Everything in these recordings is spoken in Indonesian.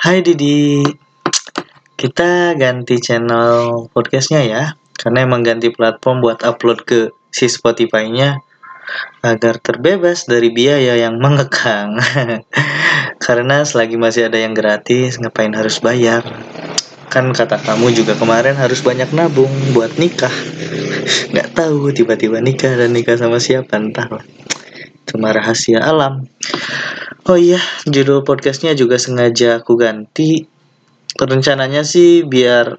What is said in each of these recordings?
Hai Didi, kita ganti channel podcastnya ya, karena emang ganti platform buat upload ke si Spotify-nya agar terbebas dari biaya yang mengekang. karena selagi masih ada yang gratis, ngapain harus bayar? Kan kata kamu juga kemarin harus banyak nabung buat nikah. Nggak tahu tiba-tiba nikah dan nikah sama siapa entahlah. Cuma rahasia alam. Oh iya, judul podcastnya juga sengaja aku ganti. Rencananya sih biar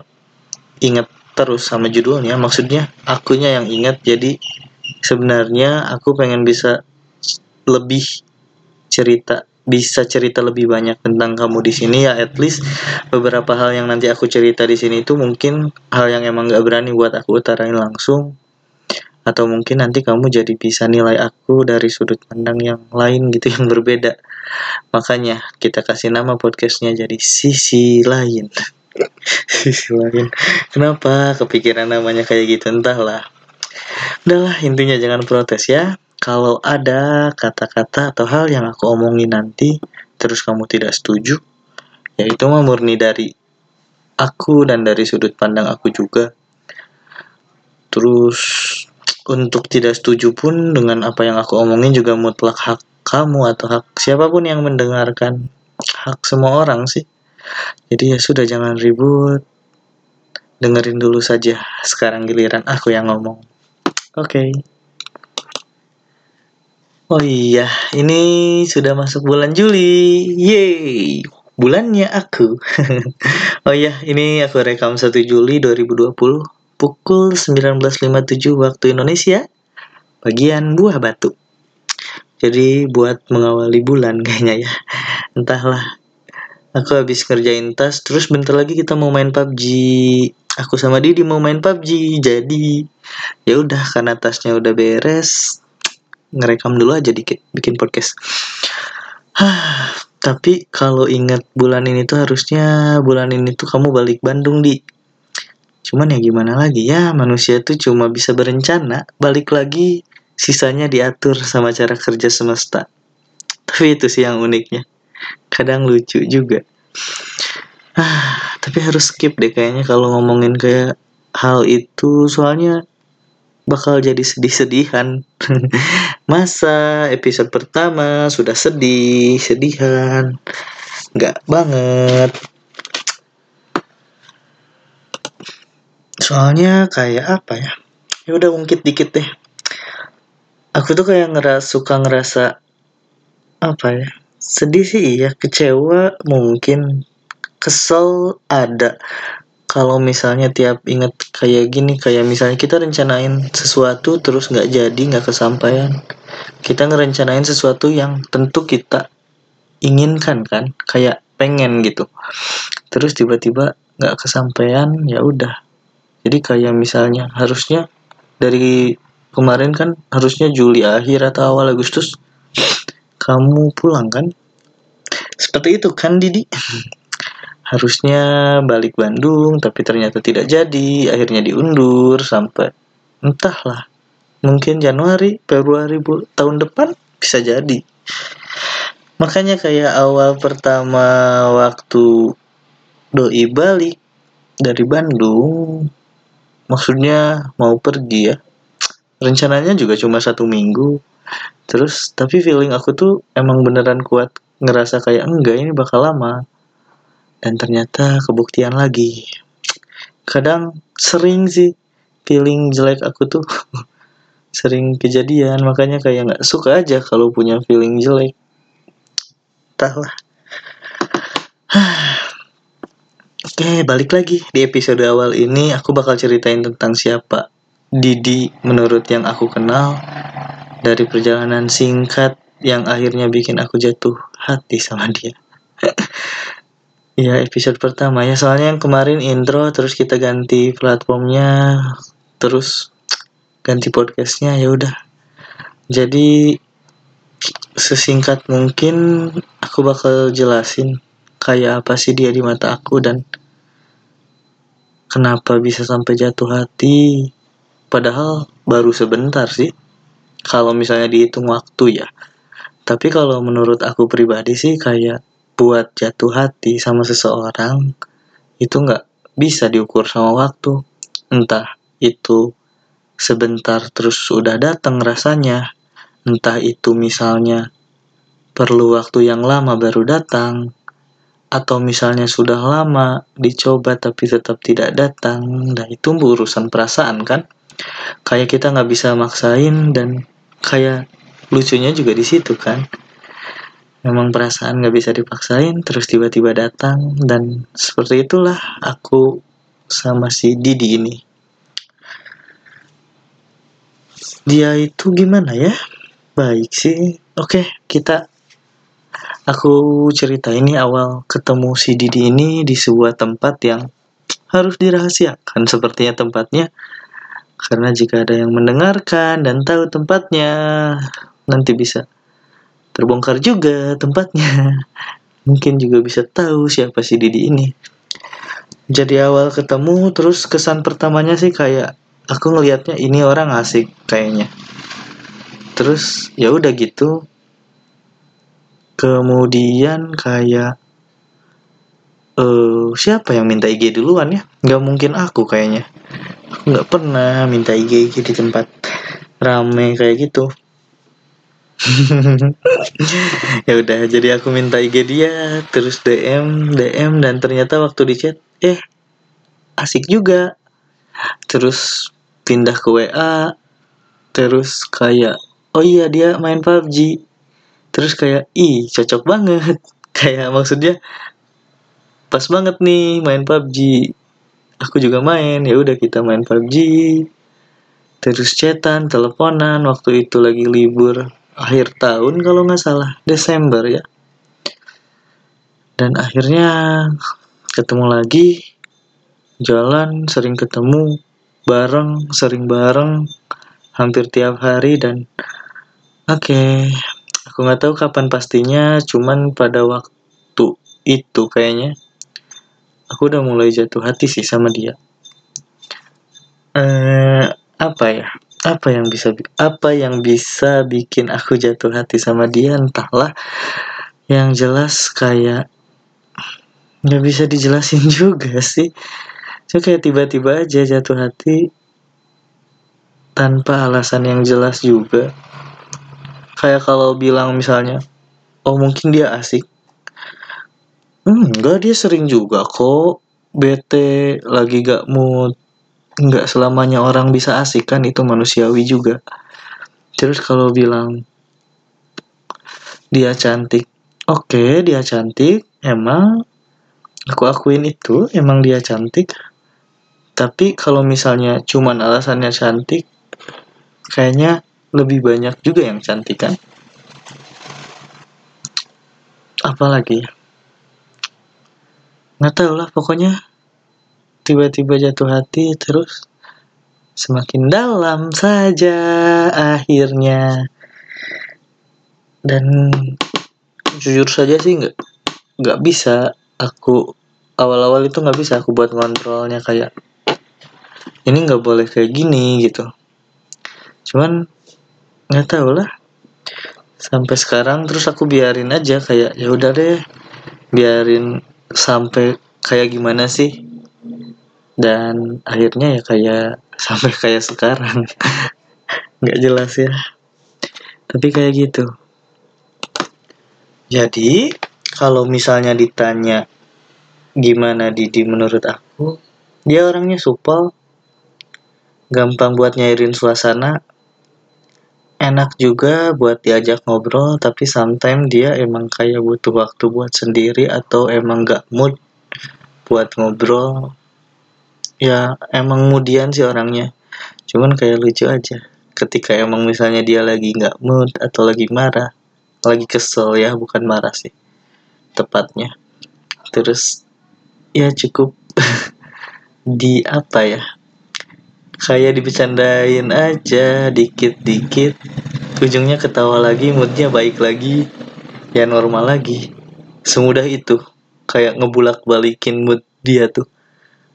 inget terus sama judulnya. Maksudnya akunya yang ingat. Jadi sebenarnya aku pengen bisa lebih cerita bisa cerita lebih banyak tentang kamu di sini ya at least beberapa hal yang nanti aku cerita di sini itu mungkin hal yang emang gak berani buat aku utarain langsung atau mungkin nanti kamu jadi bisa nilai aku dari sudut pandang yang lain gitu yang berbeda. Makanya kita kasih nama podcastnya jadi sisi lain. Sisi lain. Kenapa kepikiran namanya kayak gitu? Entahlah. Udahlah intinya jangan protes ya. Kalau ada kata-kata atau hal yang aku omongin nanti terus kamu tidak setuju ya itu mah murni dari aku dan dari sudut pandang aku juga. Terus untuk tidak setuju pun dengan apa yang aku omongin juga mutlak hak kamu atau hak siapa pun yang mendengarkan. Hak semua orang sih. Jadi ya sudah jangan ribut. Dengerin dulu saja sekarang giliran aku yang ngomong. Oke. Okay. oh iya ini sudah masuk bulan Juli. Yeay bulannya aku. Oh iya ini aku rekam 1 Juli 2020 pukul 19.57 waktu Indonesia bagian buah batu. Jadi buat mengawali bulan kayaknya ya. Entahlah. Aku habis kerjain tas terus bentar lagi kita mau main PUBG aku sama Didi mau main PUBG jadi. Ya udah karena tasnya udah beres ngerekam dulu aja dikit bikin podcast. Tapi kalau ingat bulan ini tuh harusnya bulan ini tuh kamu balik Bandung di Cuman ya gimana lagi ya, manusia tuh cuma bisa berencana, balik lagi sisanya diatur sama cara kerja semesta. Tapi itu sih yang uniknya. Kadang lucu juga. Ah, tapi harus skip deh kayaknya kalau ngomongin kayak hal itu soalnya bakal jadi sedih-sedihan. Masa episode pertama sudah sedih, sedihan. Nggak banget. Soalnya kayak apa ya? Ya udah ungkit dikit deh. Aku tuh kayak ngeras suka ngerasa apa ya? Sedih sih ya kecewa mungkin. Kesel ada. Kalau misalnya tiap inget kayak gini kayak misalnya kita rencanain sesuatu terus nggak jadi nggak kesampaian. Kita ngerencanain sesuatu yang tentu kita inginkan kan kayak pengen gitu. Terus tiba-tiba nggak kesampaian ya udah jadi kayak misalnya harusnya dari kemarin kan harusnya Juli akhir atau awal Agustus kamu pulang kan? Seperti itu kan Didi? Harusnya balik Bandung tapi ternyata tidak jadi. Akhirnya diundur sampai entahlah mungkin Januari Februari tahun depan bisa jadi. Makanya kayak awal pertama waktu doi balik dari Bandung maksudnya mau pergi ya. Rencananya juga cuma satu minggu. Terus tapi feeling aku tuh emang beneran kuat. Ngerasa kayak enggak ini bakal lama. Dan ternyata kebuktian lagi. Kadang sering sih feeling jelek aku tuh. Sering kejadian makanya kayak nggak suka aja kalau punya feeling jelek. Entahlah Oke, balik lagi. Di episode awal ini aku bakal ceritain tentang siapa Didi menurut yang aku kenal dari perjalanan singkat yang akhirnya bikin aku jatuh hati sama dia. ya episode pertama ya. Soalnya yang kemarin intro terus kita ganti platformnya terus ganti podcastnya ya udah. Jadi sesingkat mungkin aku bakal jelasin kayak apa sih dia di mata aku dan kenapa bisa sampai jatuh hati? Padahal baru sebentar sih. Kalau misalnya dihitung waktu ya. Tapi kalau menurut aku pribadi sih kayak buat jatuh hati sama seseorang itu nggak bisa diukur sama waktu. Entah itu sebentar terus sudah datang rasanya entah itu misalnya perlu waktu yang lama baru datang atau misalnya sudah lama dicoba tapi tetap tidak datang. Nah itu urusan perasaan kan? Kayak kita nggak bisa maksain dan kayak lucunya juga di situ kan? Memang perasaan nggak bisa dipaksain terus tiba-tiba datang. Dan seperti itulah aku sama si Didi ini. Dia itu gimana ya? Baik sih. Oke kita aku cerita ini awal ketemu si Didi ini di sebuah tempat yang harus dirahasiakan. Sepertinya tempatnya karena jika ada yang mendengarkan dan tahu tempatnya nanti bisa terbongkar juga tempatnya. Mungkin juga bisa tahu siapa si Didi ini. Jadi awal ketemu terus kesan pertamanya sih kayak aku ngelihatnya ini orang asik kayaknya. Terus ya udah gitu kemudian kayak uh, siapa yang minta IG duluan ya? Nggak mungkin aku kayaknya. Aku nggak pernah minta IG di tempat rame kayak gitu. Ya udah jadi aku minta IG dia terus DM DM dan ternyata waktu di chat eh asik juga. Terus pindah ke WA terus kayak oh iya dia main PUBG terus kayak ih cocok banget. Kayak maksudnya pas banget nih main PUBG aku juga main. Ya udah kita main PUBG terus chatan teleponan waktu itu lagi libur akhir tahun kalau nggak salah Desember ya. Dan akhirnya ketemu lagi jalan sering ketemu bareng sering bareng hampir tiap hari dan oke okay, aku nggak tahu kapan pastinya cuman pada waktu itu kayaknya aku udah mulai jatuh hati sih sama dia. Eh apa ya? Apa yang bisa apa yang bisa bikin aku jatuh hati sama dia? Entahlah. Yang jelas kayak nggak bisa dijelasin juga sih. So kayak tiba-tiba aja jatuh hati tanpa alasan yang jelas juga kayak kalau bilang misalnya oh mungkin dia asik. Hmm, enggak dia sering juga kok. Bete lagi gak mood nggak selamanya orang bisa asik kan itu manusiawi juga. Terus kalau bilang dia cantik. Oke dia cantik emang aku akuin itu emang dia cantik. Tapi kalau misalnya cuman alasannya cantik kayaknya lebih banyak juga yang cantik kan apalagi nggak tahu lah pokoknya tiba-tiba jatuh hati terus semakin dalam saja akhirnya. Dan jujur saja sih nggak nggak bisa aku awal-awal itu nggak bisa aku buat ngontrolnya kayak ini nggak boleh kayak gini gitu. Cuman nggak tahu lah. Sampai sekarang terus aku biarin aja kayak ya udah deh biarin sampai kayak gimana sih? Dan akhirnya ya kayak sampai kayak sekarang. Nggak jelas ya. Tapi kayak gitu. Jadi kalau misalnya ditanya gimana Didi menurut aku dia orangnya supel. Gampang buat nyairin suasana enak juga buat diajak ngobrol tapi sometimes dia emang kayak butuh waktu buat sendiri atau emang gak mood buat ngobrol. Ya emang kemudian sih orangnya. Cuman kayak lucu aja. Ketika emang misalnya dia lagi nggak mood atau lagi marah lagi kesel ya bukan marah sih. Tepatnya. Terus ya cukup di apa ya kayak dibecandain aja dikit-dikit. Ujungnya ketawa lagi moodnya baik lagi. Ya normal lagi. Semudah itu. Kayak ngebulak balikin mood dia tuh.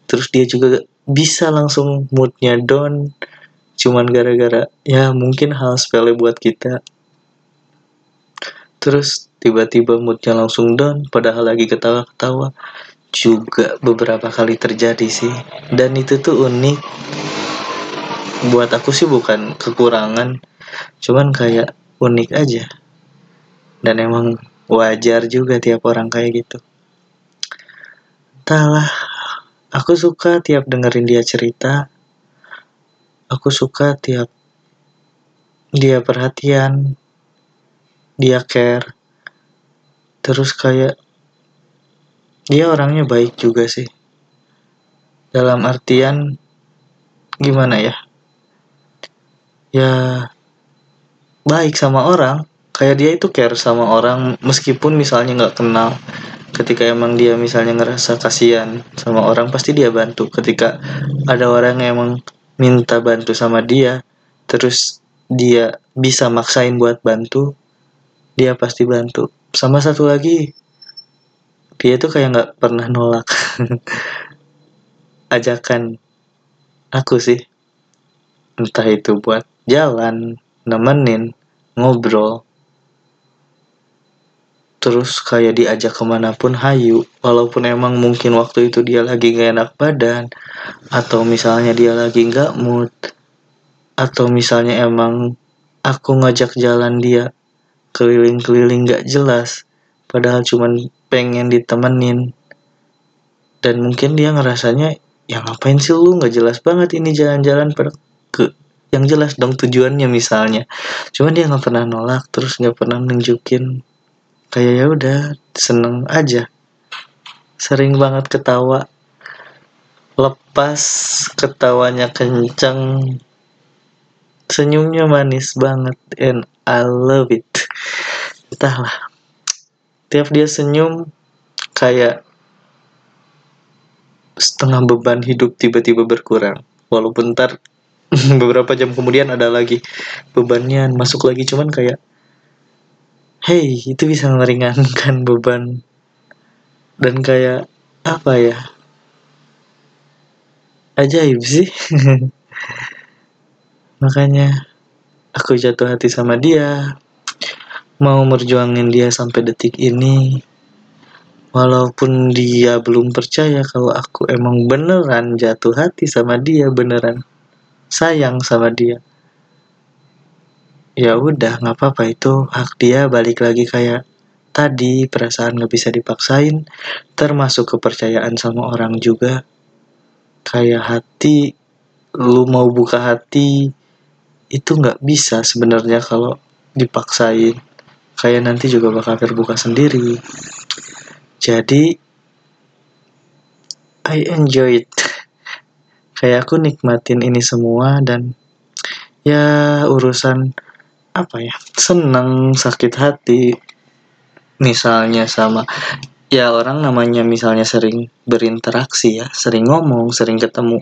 Terus dia juga bisa langsung moodnya down. Cuman gara-gara ya mungkin hal sepele buat kita. Terus tiba-tiba moodnya langsung down padahal lagi ketawa-ketawa. Juga beberapa kali terjadi sih. Dan itu tuh unik buat aku sih bukan kekurangan cuman kayak unik aja. Dan emang wajar juga tiap orang kayak gitu. Entahlah aku suka tiap dengerin dia cerita. Aku suka tiap dia perhatian dia care. Terus kayak dia orangnya baik juga sih. Dalam artian gimana ya ya baik sama orang. Kayak dia itu care sama orang meskipun misalnya nggak kenal. Ketika emang dia misalnya ngerasa kasihan sama orang pasti dia bantu. Ketika ada orang yang emang minta bantu sama dia terus dia bisa maksain buat bantu dia pasti bantu. Sama satu lagi dia tuh kayak nggak pernah nolak. Ajakan aku sih entah itu buat jalan nemenin ngobrol. Terus kayak diajak ke mana pun hayu walaupun emang mungkin waktu itu dia lagi gak enak badan atau misalnya dia lagi nggak mood atau misalnya emang aku ngajak jalan dia keliling-keliling gak jelas padahal cuman pengen ditemenin. Dan mungkin dia ngerasanya ya ngapain sih lu? Nggak jelas banget ini jalan-jalan pada yang jelas dong tujuannya misalnya. Cuman dia nggak pernah nolak terus nggak pernah nunjukin. Kayak ya udah seneng aja. Sering banget ketawa. Lepas ketawanya kenceng. Senyumnya manis banget and I love it. Entahlah. Tiap dia senyum kayak setengah beban hidup tiba-tiba berkurang. Walaupun ntar beberapa jam kemudian ada lagi bebannya masuk lagi cuman kayak hey itu bisa meringankan beban. Dan kayak apa ya? Ajaib sih. Makanya aku jatuh hati sama dia. Mau merjuangin dia sampai detik ini. Walaupun dia belum percaya kalau aku emang beneran jatuh hati sama dia beneran sayang sama dia ya udah nggak apa-apa itu hak dia balik lagi kayak tadi perasaan nggak bisa dipaksain termasuk kepercayaan sama orang juga kayak hati lu mau buka hati itu nggak bisa sebenarnya kalau dipaksain kayak nanti juga bakal terbuka sendiri. Jadi I enjoy it. Kayak aku nikmatin ini semua dan ya urusan apa ya senang sakit hati misalnya sama ya orang namanya misalnya sering berinteraksi ya sering ngomong sering ketemu.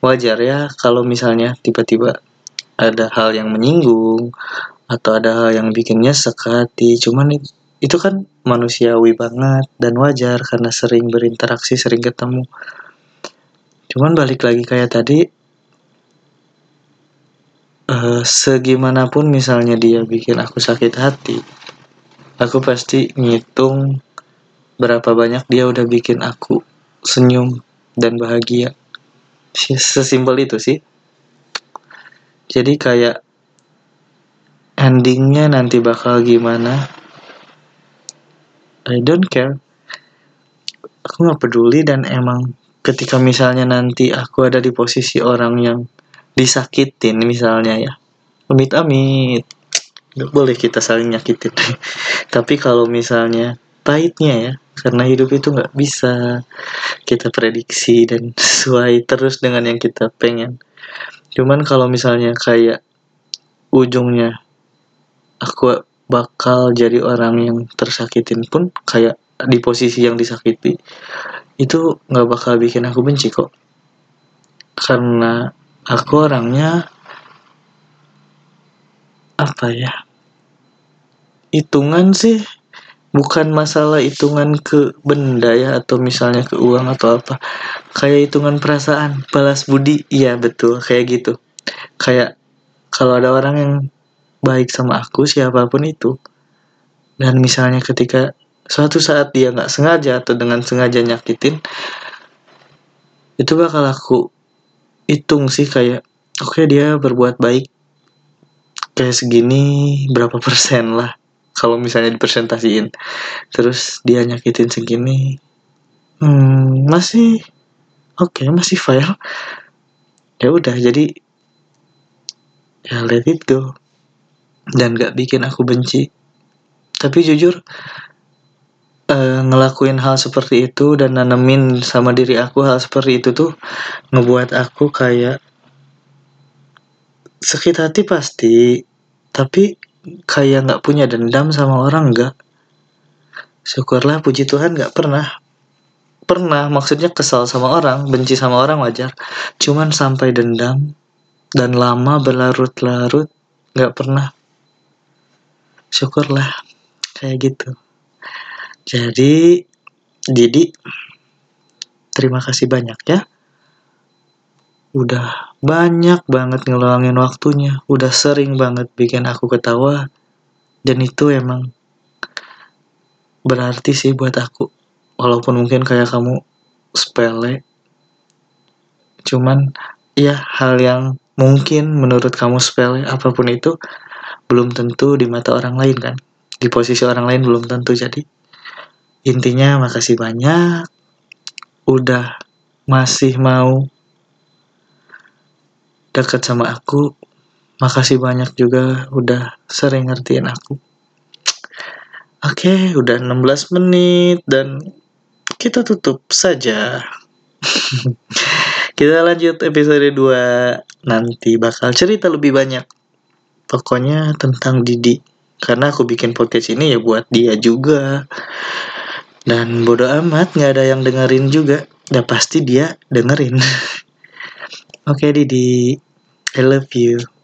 Wajar ya kalau misalnya tiba-tiba ada hal yang menyinggung atau ada hal yang bikin nyesek hati cuman itu kan manusiawi banget dan wajar karena sering berinteraksi sering ketemu cuman balik lagi kayak tadi uh, segimanapun misalnya dia bikin aku sakit hati aku pasti ngitung berapa banyak dia udah bikin aku senyum dan bahagia. Sesimpel itu sih. Jadi kayak endingnya nanti bakal gimana I don't care. Aku nggak peduli dan emang ketika misalnya nanti aku ada di posisi orang yang disakitin misalnya ya. Amit amit. Nggak boleh kita saling nyakitin. Tapi kalau misalnya pahitnya ya karena hidup itu nggak bisa kita prediksi dan sesuai terus dengan yang kita pengen. Cuman kalau misalnya kayak ujungnya aku bakal jadi orang yang tersakitin pun kayak di posisi yang disakiti itu nggak bakal bikin aku benci kok. Karena aku orangnya apa ya hitungan sih. Bukan masalah hitungan ke benda ya atau misalnya ke uang atau apa. Kayak hitungan perasaan balas budi. Iya betul kayak gitu. Kayak kalau ada orang yang baik sama aku siapa pun itu. Dan misalnya ketika suatu saat dia nggak sengaja atau dengan sengaja nyakitin itu bakal aku hitung sih kayak oke okay, dia berbuat baik kayak segini berapa persen lah kalau misalnya dipresentasiin. Terus dia nyakitin segini hmm, masih oke okay, masih file ya udah jadi ya let it go. Dan gak bikin aku benci. Tapi jujur uh, ngelakuin hal seperti itu dan nanemin sama diri aku hal seperti itu tuh ngebuat aku kayak sakit hati pasti. Tapi kayak nggak punya dendam sama orang nggak. Syukurlah puji Tuhan nggak pernah. Pernah maksudnya kesal sama orang benci sama orang wajar. Cuman sampai dendam dan lama berlarut-larut nggak pernah. Syukurlah kayak gitu jadi jadi terima kasih banyak ya. Udah banyak banget ngeluangin waktunya. Udah sering banget bikin aku ketawa. Dan itu emang berarti sih buat aku. Walaupun mungkin kayak kamu sepele. Cuman ya hal yang mungkin menurut kamu sepele apa pun itu belum tentu di mata orang lain kan. Di posisi orang lain belum tentu jadi intinya makasih banyak. Udah masih mau dekat sama aku makasih banyak juga udah sering ngertiin aku. Oke okay, udah 16 menit dan kita tutup saja. Kita lanjut episode 2 nanti bakal cerita lebih banyak pokoknya tentang Didi. Karena aku bikin podcast ini ya buat dia juga dan bodo amat nggak ada yang dengerin juga. Ya pasti dia dengerin. Oke okay, Didi. I love you